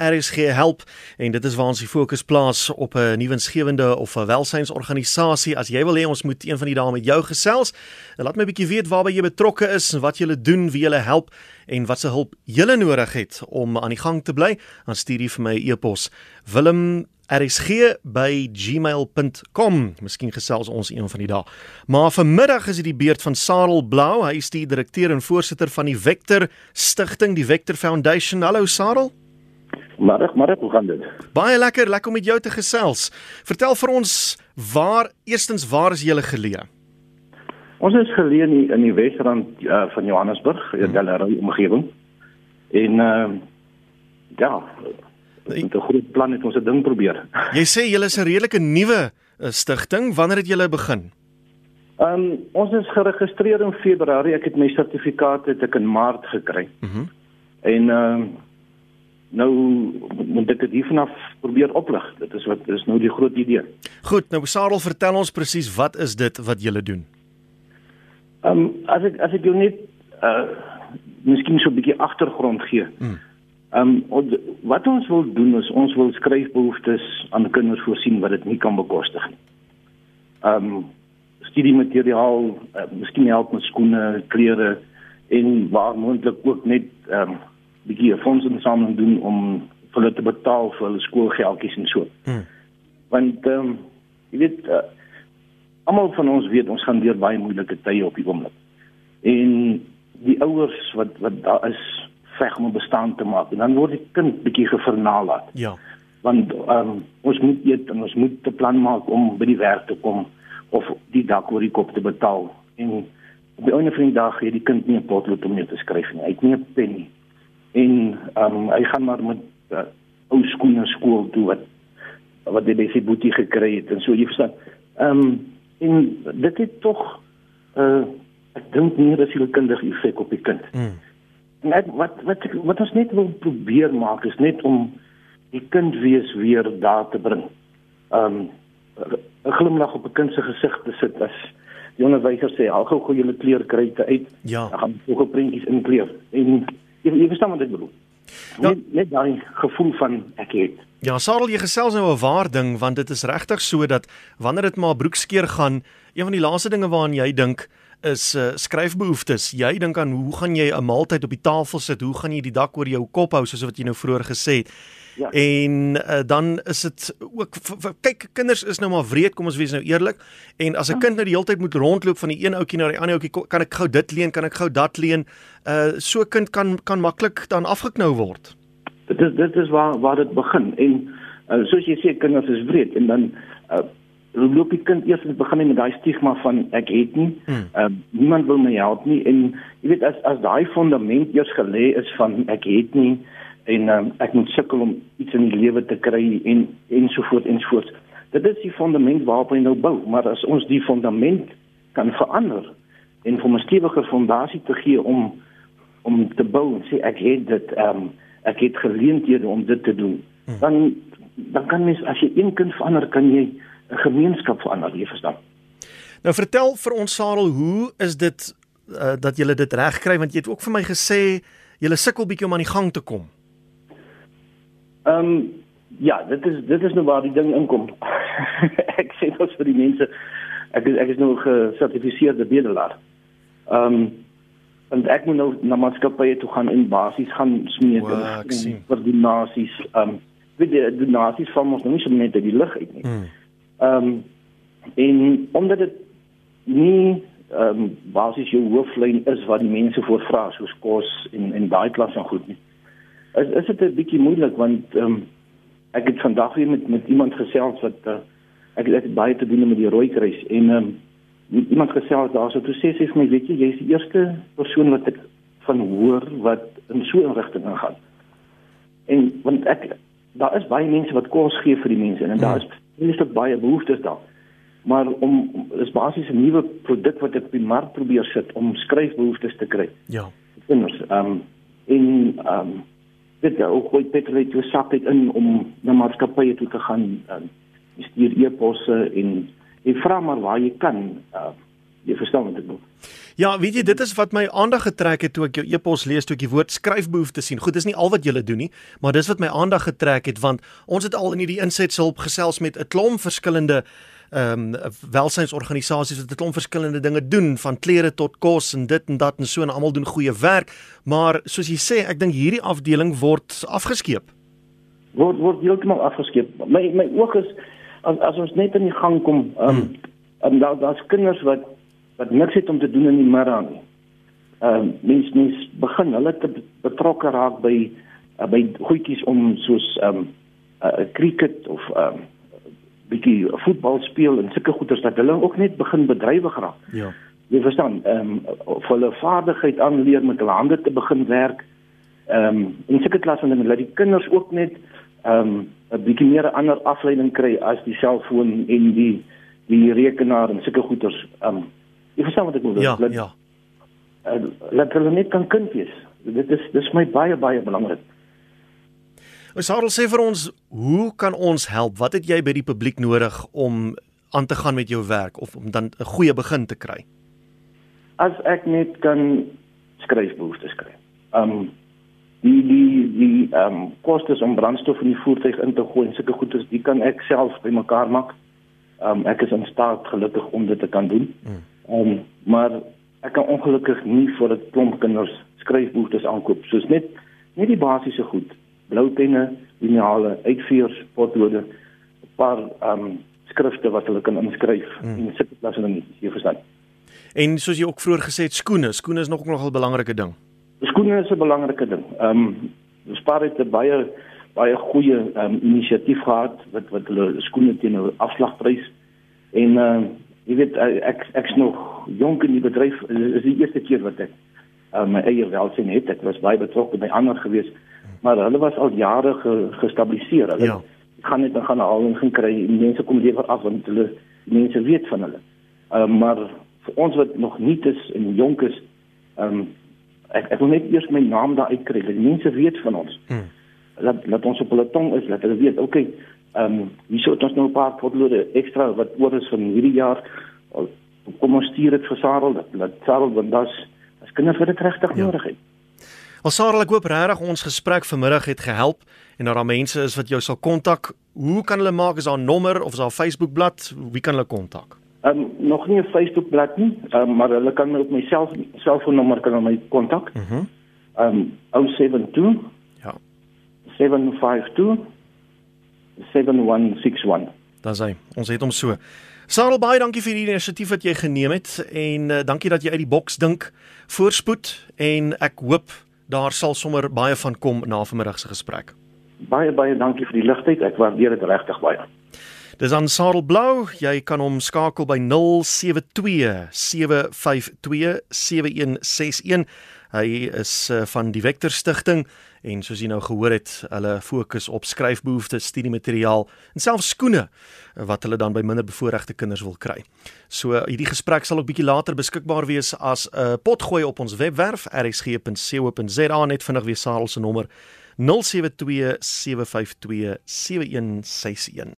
RSG help en dit is waar ons die fokus plaas op 'n nuwensgewende of 'n welsynsorganisasie. As jy wil hê ons moet een van die dae met jou gesels, laat my 'n bietjie weet waarby jy betrokke is en wat jy doen, wie jy help en wat se hulp jy nodig het om aan die gang te bly. Dan stuur jy vir my 'n e e-pos. Willem rsg@gmail.com. Miskien gesels ons een van die dae. Maar vanmiddag is dit die beurt van Sarel Blou. Hy is die direkteur en voorsitter van die Vector Stichting, die Vector Foundation. Hallo Sarel. Maar maar hoe gaan dit? Baie lekker, lekker om met jou te gesels. Vertel vir ons waar eerstens waar is julle geleë? Ons is geleë in die, in die Wesrand uh, van Johannesburg, in hmm. Delary omgewing. En uh ja, met 'n groot plan het ons 'n ding probeer. Jy sê julle is 'n redelike nuwe eh, stigting. Wanneer het julle begin? Ehm um, ons is geregistreer in Februarie. Ek het my sertifikaat het ek in Maart gekry. Mhm. Mm en ehm uh, nou moet ek dit hiervanaf probeer oplig. Dit is wat is nou die groot idee. Goed, nou Sarel, vertel ons presies wat is dit wat julle doen? Ehm um, as ek as ek jou net uh miskien so 'n bietjie agtergrond gee. Mhm. Ehm um, wat ons wil doen is ons wil skryfbehoeftes aan kinders voorsien wat dit nie kan bekostig nie. Ehm um, studiemateriaal, uh, miskien help met skoene, klere en waar moontlik ook net ehm um, bietjie fondsinsameling doen om vir hulle te betaal vir hulle skoolgeldjies en so. Hmm. Want ehm um, jy weet uh, almal van ons weet ons gaan deur baie moeilike tye op die oomblik. En die ouers wat wat daar is veg om 'n bestaan te maak en dan word die kind bietjie gevernalaat. Ja. Want um, ons moet eet en ons moet 'n plan maak om by die werk te kom of die dak oor die kop te betaal en op die einde van die dag het die kind nie 'n potlood om mee te skryf nie. Hy het nie 'n pen nie. En um, hy gaan maar met uh, ou skoene skool toe wat wat hy by sy boetie gekry het en so jy verstaan. Ehm um, en dit het tog uh, ek dink nie dat 'n kindige effek op die kind. Mm net wat wat wat ons net wil probeer maak is net om die kind wees weer daar te bring. Um 'n glimlag op 'n kind se gesig te sit as die onderwyser sê al gou gou julle kleurkryte uit. Ja. Dan gaan ook op prentjies inkleur. En jy, jy verstaan wat ek bedoel. Ja. Net net daai gevoel van ek het. Ja, Sarel, jy gesels nou 'n waar ding want dit is regtig so dat wanneer dit maar broekskeer gaan, een van die laaste dinge waaraan jy dink is uh, skryfbehoeftes. Jy dink aan hoe gaan jy 'n maaltyd op die tafel sit? Hoe gaan jy die dak oor jou kop hou soos wat jy nou vroeër gesê het? Ja. En uh, dan is dit ook kyk kinders is nou maar wreed, kom ons wees nou eerlik. En as 'n ja. kind nou die hele tyd moet rondloop van die een ouetjie na die ander ouetjie, kan ek gou dit leen, kan ek gou dat leen? Uh so 'n kind kan kan maklik dan afgeknou word. Dit is dit is waar waar dit begin en uh, soos jy sê kinders is wreed en dan uh, loop die kind eers begin met daai stigma van ek het nie. Hmm. Uh, niemand wil my help nie en jy weet as as daai fondament eers gelê is van ek het nie en um, ek moet sukkel om iets in die lewe te kry en ensovoorts ensovoorts. Dit is die fondament waarop jy nou bou, maar as ons die fondament kan verander en vir 'n stewiger fondasie te gee om om te bou en sê ek het dit ehm um, ek het geleenthede om dit te doen. Hmm. Dan dan kan mens as jy een kind verander kan jy 'n gemeenskap verander, jy verstaan. Nou vertel vir ons Sarel, hoe is dit uh, dat jy dit regkry want jy het ook vir my gesê jy sukkel bietjie om aan die gang te kom. Ehm um, ja, dit is dit is nou waar die ding inkom. ek sê dit vir die mense ek is ek is nou gesertifiseerde bedelaar. Ehm um, en ek moet nou na maatskappye toe gaan en basies gaan smeek vir die nasies. Ehm um, weet jy die nasies van ons nou nie so net uit die lug uit nie. Hmm. Ehm um, en omdat dit nie ehm um, basies jou hooflyn is wat die mense voorvra soos kos en en daai klas van goed nie. Is is dit 'n bietjie moeilik want ehm um, ek het vandag weer met met iemand gesels wat uh, ek het baie te doen met die rooi kruis en ehm um, iemand gesels daarso toe sê vir my weet jy jy's die eerste persoon wat ek van hoor wat in so 'n rigting gaan. En want ek daar is baie mense wat kos gee vir die mense en, en daar is so baie behoeftes daar. Maar om is basies 'n nuwe produk wat ek op die mark probeer sit om skryfbehoeftes te kry. Ja. Kinders, ehm um, in ehm um, dit ook hoe Peter het jou sak het in om na maatskappye toe te gaan um, stuur e-posse en en vra maar waar jy kan uh, jy verstaan wat ek bedoel. Ja, weet jy, dit is wat my aandag getrek het toe ek jou e-pos lees toe ek die woord skryfbehoeftes sien. Goed, dis nie al wat jy doen nie, maar dis wat my aandag getrek het want ons het al in hierdie insetsel gesels met 'n klomp verskillende ehm um, welsynsorganisasies wat 'n klomp verskillende dinge doen van klere tot kos en dit en dat en so en almal doen goeie werk, maar soos jy sê, ek dink hierdie afdeling word afgeskeep. Word word heeltemal afgeskeep. My my oog is as as ons net in die gang kom, ehm um, hmm. daar daar's kinders wat wat niks het om te doen in die middag nie. Ehm uh, mens mens begin hulle te betrokke raak by uh, by goedjies om soos ehm um, 'n uh, cricket of ehm um, bietjie voetbal speel en sulke goeders dat hulle ook net begin bedrywig raak. Ja. Jy verstaan, ehm um, of hulle vaardigheid aanleer met hulle hande te begin werk. Ehm um, en sulke klas van dinge dat die kinders ook net ehm um, 'n bietjie meer 'n ander afleiding kry as die selfoon en die die rekenaar en sulke goeders. Ehm um, jy verstaan wat ek bedoel? Ja, laat, ja. Uh, laat hulle net kan kind wees. Dit is dis my baie baie belangrik. Ons Sarel sê vir ons, hoe kan ons help? Wat het jy by die publiek nodig om aan te gaan met jou werk of om dan 'n goeie begin te kry? As ek net kan skryfbehoeftes kry. Um die die die um kostes om brandstof in die voertuig in te gooi en sulke goedes, die kan ek self bymekaar maak. Um ek is in staat gelukkig om dit te kan doen. Hmm. Um maar ek kan ongelukkig nie vir 'n klomp kinders skryfbehoeftes aankoop soos net net die basiese goed blou penne, lineale, uitveers, potlode, 'n paar ehm um, skrifte wat hulle kan inskryf hmm. en sulke plasse dan nie, jy verstaan. En soos jy ook vroeër gesê het, skoene, skoene is nog nogal 'n belangrike ding. Skoene is 'n belangrike ding. Ehm um, Spar het 'n baie baie goeie ehm um, inisiatief gehad wat wat hulle skoene teen 'n afslagprys en ehm uh, jy weet ek ek's nog jonk in die bedryf, is die eerste keer wat ek uh, my eie welsyn het. Ek was baie betrokke by ander gewees maar hulle was al jare ge, gestabiliseer. Hulle ja. gaan net gaan haal en gaan kry en mense kom lewer af want hulle mense weet van hulle. Uh, maar vir ons wat nog nie is en jonk is, um, ek ek wil net eers my naam daar uitkry. Die mense weet van ons. Hmm. Laat laat ons op hulle tong is, laat hulle weet. Okay, ehm um, wie sou ons nou 'n paar potlode ekstra wat oor is van hierdie jaar kom ons stuur dit vir Sarel dat dat Sarel want das as kinders wat dit regtig ja. nodig het. Wel Sarah, ek hoop regtig ons gesprek vanmiddag het gehelp en dat daar mense is wat jou sal kontak. Hoe kan hulle maak as daar 'n nommer of is daar 'n Facebook bladsy? Wie kan hulle kontak? Ehm um, nog nie 'n Facebook bladsy nie, um, maar hulle kan my op my self selfoonnommer kan my kontak. Mhm. Ehm um, 072 Ja. 752 7161. Dan sê ons het hom so. Sarah baie dankie vir die inisiatief wat jy geneem het en uh, dankie dat jy uit die boks dink. Voorspoed en ek hoop daar sal sommer baie van kom na vanmiddag se gesprek. Baie baie dankie vir die ligtheid. Ek waardeer dit regtig baie. Dis aan Sarel Blou. Jy kan hom skakel by 072 752 7161. Hy is uh, van die Vector Stichting en soos jy nou gehoor het, hulle fokus op skryfbehoeftes, studiemateriaal en selfs skoene wat hulle dan by minder bevoorregte kinders wil kry. So hierdie gesprek sal ook bietjie later beskikbaar wees as 'n uh, potgooi op ons webwerf rsg.co.za net vinnig weer Sarel se nommer 072 752 7161